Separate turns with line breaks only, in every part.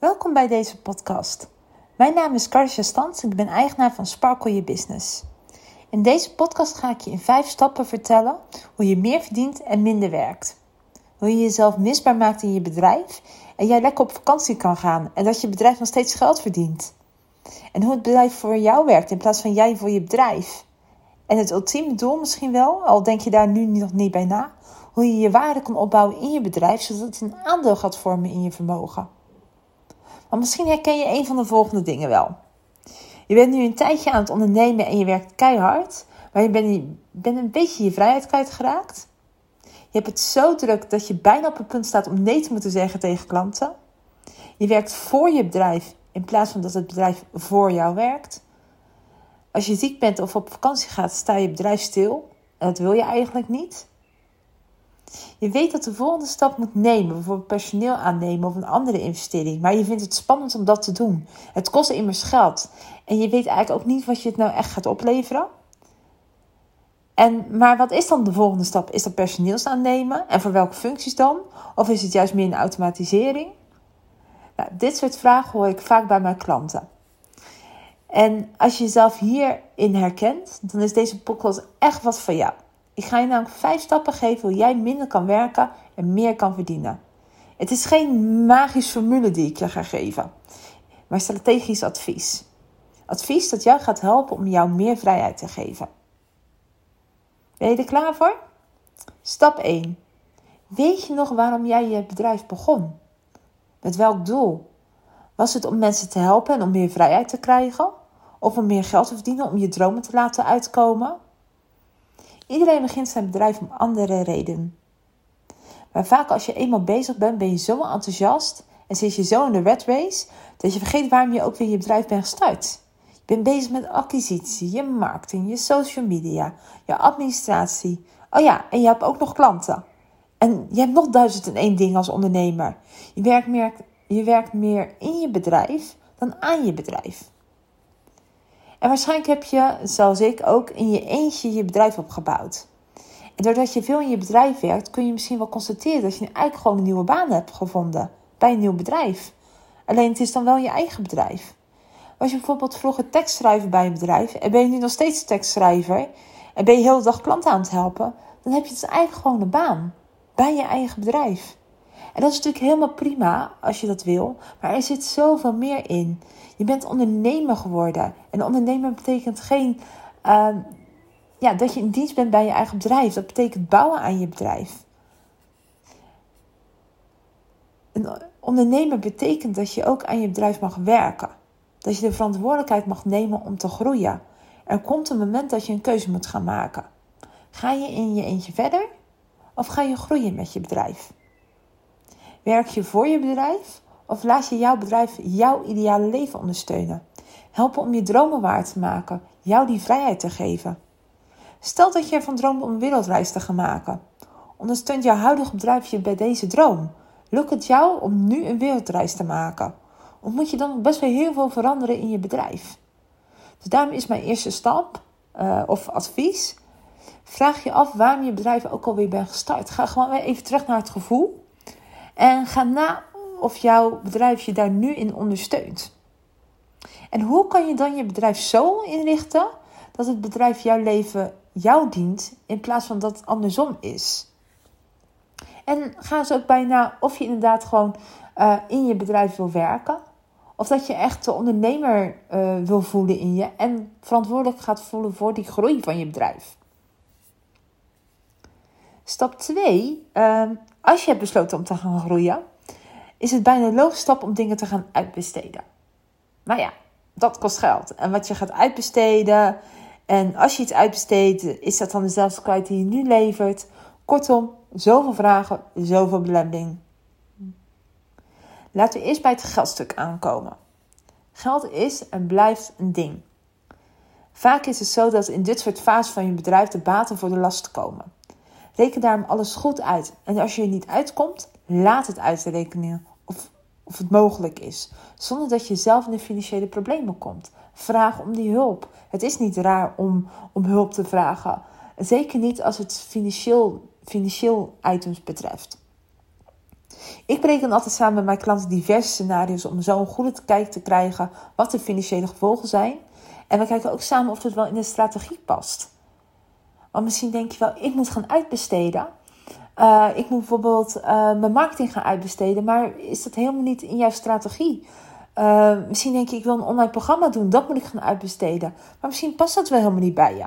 Welkom bij deze podcast. Mijn naam is Karsja Stans en ik ben eigenaar van Sparkle Your Business. In deze podcast ga ik je in vijf stappen vertellen hoe je meer verdient en minder werkt. Hoe je jezelf misbaar maakt in je bedrijf en jij lekker op vakantie kan gaan en dat je bedrijf nog steeds geld verdient. En hoe het bedrijf voor jou werkt in plaats van jij voor je bedrijf. En het ultieme doel misschien wel, al denk je daar nu nog niet bij na, hoe je je waarde kan opbouwen in je bedrijf zodat het een aandeel gaat vormen in je vermogen. Maar misschien herken je een van de volgende dingen wel. Je bent nu een tijdje aan het ondernemen en je werkt keihard, maar je bent, bent een beetje je vrijheid kwijtgeraakt. Je hebt het zo druk dat je bijna op het punt staat om nee te moeten zeggen tegen klanten. Je werkt voor je bedrijf in plaats van dat het bedrijf voor jou werkt. Als je ziek bent of op vakantie gaat, sta je bedrijf stil. En dat wil je eigenlijk niet. Je weet dat de volgende stap moet nemen, bijvoorbeeld personeel aannemen of een andere investering, maar je vindt het spannend om dat te doen. Het kost immers geld en je weet eigenlijk ook niet wat je het nou echt gaat opleveren. En, maar wat is dan de volgende stap? Is dat personeels aannemen en voor welke functies dan? Of is het juist meer een automatisering? Nou, dit soort vragen hoor ik vaak bij mijn klanten. En als je jezelf hierin herkent, dan is deze podcast echt wat voor jou. Ik ga je namelijk vijf stappen geven hoe jij minder kan werken en meer kan verdienen. Het is geen magisch formule die ik je ga geven, maar strategisch advies. Advies dat jou gaat helpen om jou meer vrijheid te geven. Ben je er klaar voor? Stap 1. Weet je nog waarom jij je bedrijf begon? Met welk doel? Was het om mensen te helpen en om meer vrijheid te krijgen? Of om meer geld te verdienen om je dromen te laten uitkomen? Iedereen begint zijn bedrijf om andere redenen. Maar vaak als je eenmaal bezig bent, ben je zo enthousiast en zit je zo in de red race dat je vergeet waarom je ook weer je bedrijf bent gestart. Je bent bezig met acquisitie, je marketing, je social media, je administratie. Oh ja, en je hebt ook nog klanten. En je hebt nog duizend en één ding als ondernemer. Je werkt meer, je werkt meer in je bedrijf dan aan je bedrijf. En waarschijnlijk heb je, zoals ik ook, in je eentje je bedrijf opgebouwd. En doordat je veel in je bedrijf werkt, kun je misschien wel constateren dat je eigenlijk gewoon een nieuwe baan hebt gevonden bij een nieuw bedrijf. Alleen het is dan wel je eigen bedrijf. Als je bijvoorbeeld vroeger tekstschrijver bij een bedrijf en ben je nu nog steeds tekstschrijver en ben je heel de dag klanten aan het helpen, dan heb je dus eigenlijk gewoon een baan bij je eigen bedrijf. En dat is natuurlijk helemaal prima als je dat wil, maar er zit zoveel meer in. Je bent ondernemer geworden. En ondernemer betekent geen uh, ja, dat je in dienst bent bij je eigen bedrijf. Dat betekent bouwen aan je bedrijf. Een ondernemer betekent dat je ook aan je bedrijf mag werken. Dat je de verantwoordelijkheid mag nemen om te groeien. Er komt een moment dat je een keuze moet gaan maken. Ga je in je eentje verder of ga je groeien met je bedrijf? Werk je voor je bedrijf of laat je jouw bedrijf jouw ideale leven ondersteunen? Helpen om je dromen waar te maken, jou die vrijheid te geven. Stel dat je ervan droomt om een wereldreis te gaan maken. Ondersteunt jouw huidige bedrijf je bij deze droom? Lukt het jou om nu een wereldreis te maken? Of moet je dan best wel heel veel veranderen in je bedrijf? Dus daarom is mijn eerste stap uh, of advies. Vraag je af waarom je bedrijf ook alweer bent gestart. Ga gewoon even terug naar het gevoel. En ga na of jouw bedrijf je daar nu in ondersteunt. En hoe kan je dan je bedrijf zo inrichten dat het bedrijf jouw leven jou dient in plaats van dat het andersom is? En ga eens ook bijna of je inderdaad gewoon uh, in je bedrijf wil werken. Of dat je echt de ondernemer uh, wil voelen in je en verantwoordelijk gaat voelen voor die groei van je bedrijf. Stap 2. Uh, als je hebt besloten om te gaan groeien, is het bijna een stap om dingen te gaan uitbesteden. Maar ja, dat kost geld. En wat je gaat uitbesteden, en als je iets uitbesteedt, is dat dan dezelfde kwaliteit die je nu levert? Kortom, zoveel vragen, zoveel belemmering. Laten we eerst bij het geldstuk aankomen. Geld is en blijft een ding. Vaak is het zo dat in dit soort fases van je bedrijf de baten voor de last komen. Reken daarom alles goed uit. En als je er niet uitkomt, laat het uitrekenen of, of het mogelijk is. Zonder dat je zelf in de financiële problemen komt. Vraag om die hulp. Het is niet raar om, om hulp te vragen. Zeker niet als het financieel, financieel items betreft. Ik bereken altijd samen met mijn klanten diverse scenario's om zo een goede kijk te krijgen wat de financiële gevolgen zijn. En we kijken ook samen of het wel in de strategie past. Want misschien denk je wel, ik moet gaan uitbesteden. Uh, ik moet bijvoorbeeld uh, mijn marketing gaan uitbesteden, maar is dat helemaal niet in jouw strategie? Uh, misschien denk je, ik wil een online programma doen, dat moet ik gaan uitbesteden. Maar misschien past dat wel helemaal niet bij je.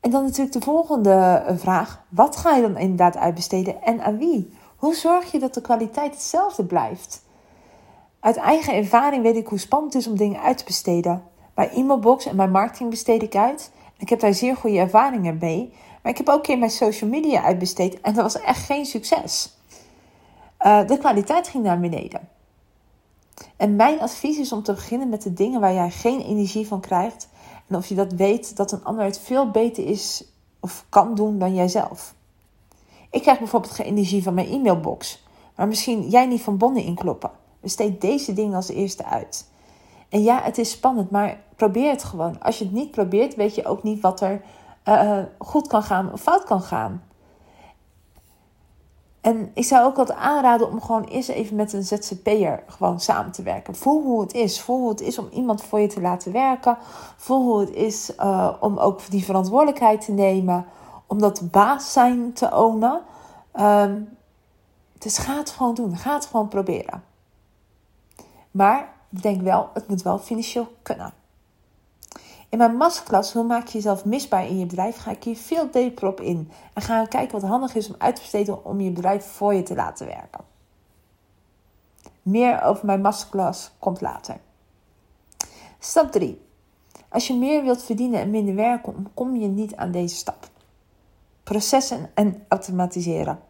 En dan natuurlijk de volgende vraag: wat ga je dan inderdaad uitbesteden en aan wie? Hoe zorg je dat de kwaliteit hetzelfde blijft? Uit eigen ervaring weet ik hoe spannend het is om dingen uit te besteden. Bij e-mailbox en mijn marketing besteed ik uit. Ik heb daar zeer goede ervaringen mee. Maar ik heb ook een keer mijn social media uitbesteed en dat was echt geen succes. Uh, de kwaliteit ging naar beneden. En mijn advies is om te beginnen met de dingen waar jij geen energie van krijgt. En of je dat weet, dat een ander het veel beter is of kan doen dan jijzelf. Ik krijg bijvoorbeeld geen energie van mijn e-mailbox. Maar misschien jij niet van bonnen inkloppen. Besteed deze dingen als eerste uit. En ja, het is spannend, maar probeer het gewoon. Als je het niet probeert, weet je ook niet wat er uh, goed kan gaan of fout kan gaan. En ik zou ook altijd aanraden om gewoon eerst even met een ZZP'er gewoon samen te werken. Voel hoe het is. Voel hoe het is om iemand voor je te laten werken. Voel hoe het is uh, om ook die verantwoordelijkheid te nemen. Om dat baas zijn te ownen. Um, dus ga het gewoon doen. Ga het gewoon proberen. Maar denk wel, het moet wel financieel kunnen. In mijn masterclass Hoe maak je jezelf misbaar in je bedrijf ga ik hier veel dieper op in. En gaan kijken wat handig is om uit te besteden om je bedrijf voor je te laten werken. Meer over mijn masterclass komt later. Stap 3. Als je meer wilt verdienen en minder werken, kom je niet aan deze stap. Processen en automatiseren.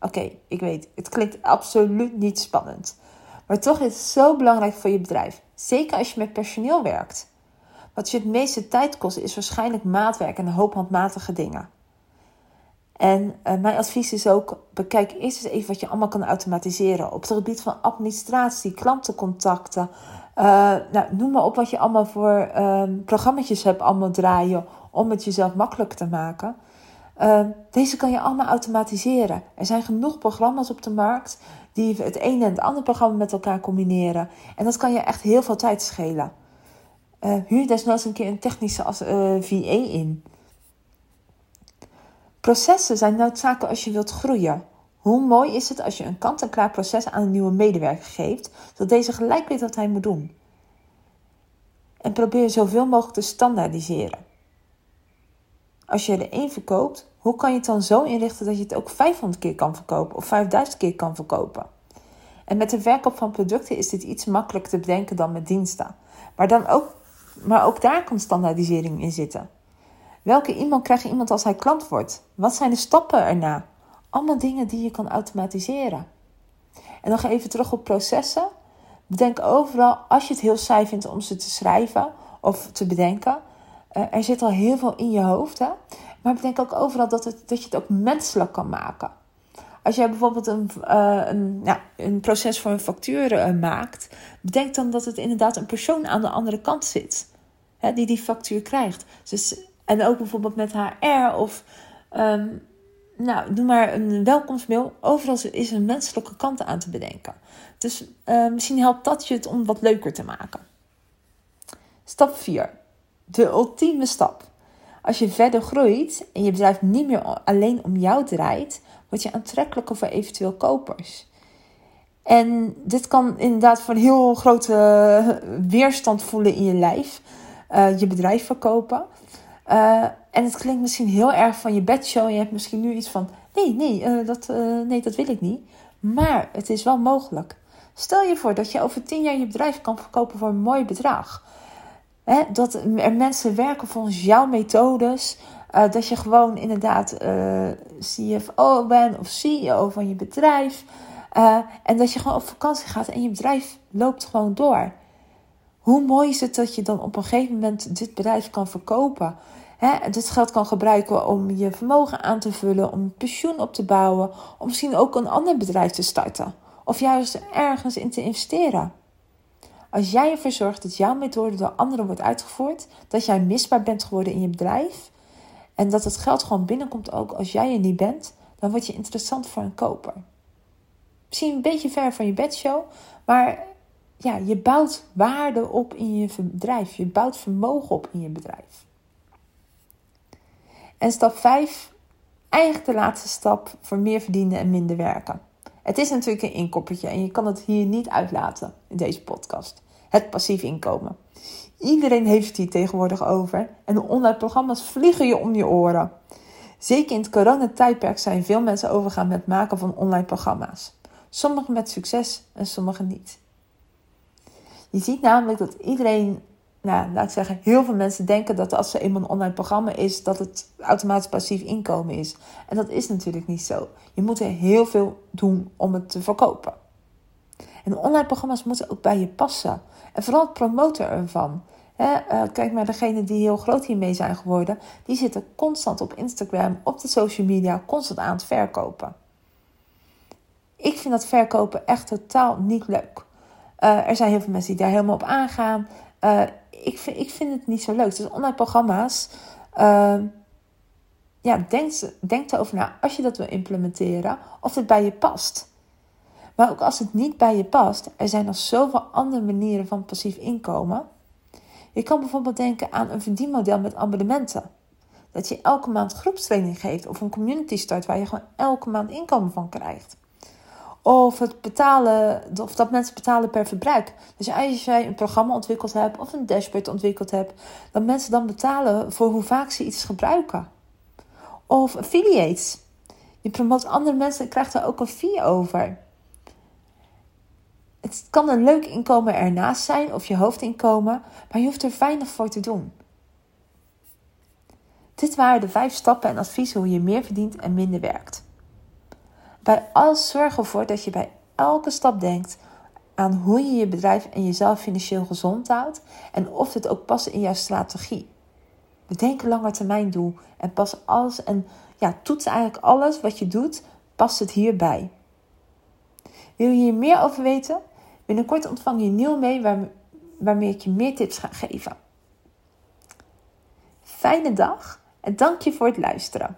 Oké, ik weet, het klinkt absoluut niet spannend. Maar toch is het zo belangrijk voor je bedrijf. Zeker als je met personeel werkt. Wat je het meeste tijd kost, is waarschijnlijk maatwerk en een hoop handmatige dingen. En uh, mijn advies is ook: bekijk eerst eens even wat je allemaal kan automatiseren. Op het gebied van administratie, klantencontacten. Uh, nou, noem maar op wat je allemaal voor uh, programma's hebt allemaal draaien om het jezelf makkelijk te maken. Uh, deze kan je allemaal automatiseren. Er zijn genoeg programma's op de markt die het ene en het andere programma met elkaar combineren. En dat kan je echt heel veel tijd schelen. Uh, huur desnoods een keer een technische als, uh, eh, VA in. Processen zijn noodzakelijk als je wilt groeien. Hoe mooi is het als je een kant-en-klaar proces aan een nieuwe medewerker geeft, zodat deze gelijk weet wat hij moet doen. En probeer zoveel mogelijk te standaardiseren. Als je er één verkoopt, hoe kan je het dan zo inrichten dat je het ook 500 keer kan verkopen of 5000 keer kan verkopen? En met de verkoop van producten is dit iets makkelijker te bedenken dan met diensten. Maar dan ook maar ook daar kan standaardisering in zitten. Welke e-mail krijgt iemand als hij klant wordt? Wat zijn de stappen erna? Allemaal dingen die je kan automatiseren. En nog even terug op processen. Bedenk overal, als je het heel saai vindt om ze te schrijven of te bedenken, uh, er zit al heel veel in je hoofd. Hè? Maar bedenk ook overal dat, het, dat je het ook menselijk kan maken. Als jij bijvoorbeeld een, uh, een, ja, een proces voor een factuur uh, maakt, bedenk dan dat het inderdaad een persoon aan de andere kant zit hè, die die factuur krijgt. Dus, en ook bijvoorbeeld met HR of um, nou, doe maar een welkomstmail. Overal is een menselijke kant aan te bedenken. Dus uh, misschien helpt dat je het om wat leuker te maken. Stap 4. De ultieme stap. Als je verder groeit en je bedrijf niet meer alleen om jou draait, word je aantrekkelijker voor eventueel kopers. En dit kan inderdaad voor heel grote weerstand voelen in je lijf. Uh, je bedrijf verkopen. Uh, en het klinkt misschien heel erg van je bedshow. Je hebt misschien nu iets van: nee, nee, dat, nee, dat wil ik niet. Maar het is wel mogelijk. Stel je voor dat je over tien jaar je bedrijf kan verkopen voor een mooi bedrag. Hè, dat er mensen werken volgens jouw methodes. Uh, dat je gewoon inderdaad uh, CFO bent of CEO van je bedrijf. Uh, en dat je gewoon op vakantie gaat en je bedrijf loopt gewoon door. Hoe mooi is het dat je dan op een gegeven moment dit bedrijf kan verkopen? Hè, dit geld kan gebruiken om je vermogen aan te vullen, om pensioen op te bouwen, om misschien ook een ander bedrijf te starten. Of juist ergens in te investeren. Als jij ervoor zorgt dat jouw methode door anderen wordt uitgevoerd, dat jij misbaar bent geworden in je bedrijf en dat het geld gewoon binnenkomt ook als jij er niet bent, dan word je interessant voor een koper. Misschien een beetje ver van je bedshow, maar ja, je bouwt waarde op in je bedrijf. Je bouwt vermogen op in je bedrijf. En stap 5, eigenlijk de laatste stap voor meer verdienen en minder werken. Het is natuurlijk een inkoppertje en je kan het hier niet uitlaten in deze podcast. Het passief inkomen. Iedereen heeft het hier tegenwoordig over en de online programma's vliegen je om je oren. Zeker in het coronatijdperk zijn veel mensen overgaan met maken van online programma's. Sommigen met succes en sommigen niet. Je ziet namelijk dat iedereen, nou, laat ik zeggen, heel veel mensen denken dat als er eenmaal een online programma is, dat het automatisch passief inkomen is. En dat is natuurlijk niet zo. Je moet er heel veel doen om het te verkopen. En online programma's moeten ook bij je passen. En vooral het promoten ervan. He, uh, kijk maar degene die heel groot hiermee zijn geworden. Die zitten constant op Instagram, op de social media, constant aan het verkopen. Ik vind dat verkopen echt totaal niet leuk. Uh, er zijn heel veel mensen die daar helemaal op aangaan. Uh, ik, vind, ik vind het niet zo leuk. Dus online programma's. ja, denk, denk erover na als je dat wil implementeren. Of het bij je past. Maar ook als het niet bij je past, er zijn nog zoveel andere manieren van passief inkomen. Je kan bijvoorbeeld denken aan een verdienmodel met abonnementen. Dat je elke maand groepstraining geeft of een community start waar je gewoon elke maand inkomen van krijgt. Of, het betalen, of dat mensen betalen per verbruik. Dus als jij een programma ontwikkeld hebt of een dashboard ontwikkeld hebt, dat mensen dan betalen voor hoe vaak ze iets gebruiken. Of affiliates. Je promoot andere mensen en krijgt daar ook een fee over het kan een leuk inkomen ernaast zijn of je hoofdinkomen, maar je hoeft er weinig voor te doen. Dit waren de vijf stappen en adviezen hoe je meer verdient en minder werkt. Bij alles zorg ervoor dat je bij elke stap denkt aan hoe je je bedrijf en jezelf financieel gezond houdt en of het ook past in jouw strategie. Bedenk een lange termijn doel en pas alles en ja, toets eigenlijk alles wat je doet, past het hierbij. Wil je hier meer over weten? Binnenkort ontvang je een nieuw mee waarmee ik je meer tips ga geven. Fijne dag en dank je voor het luisteren.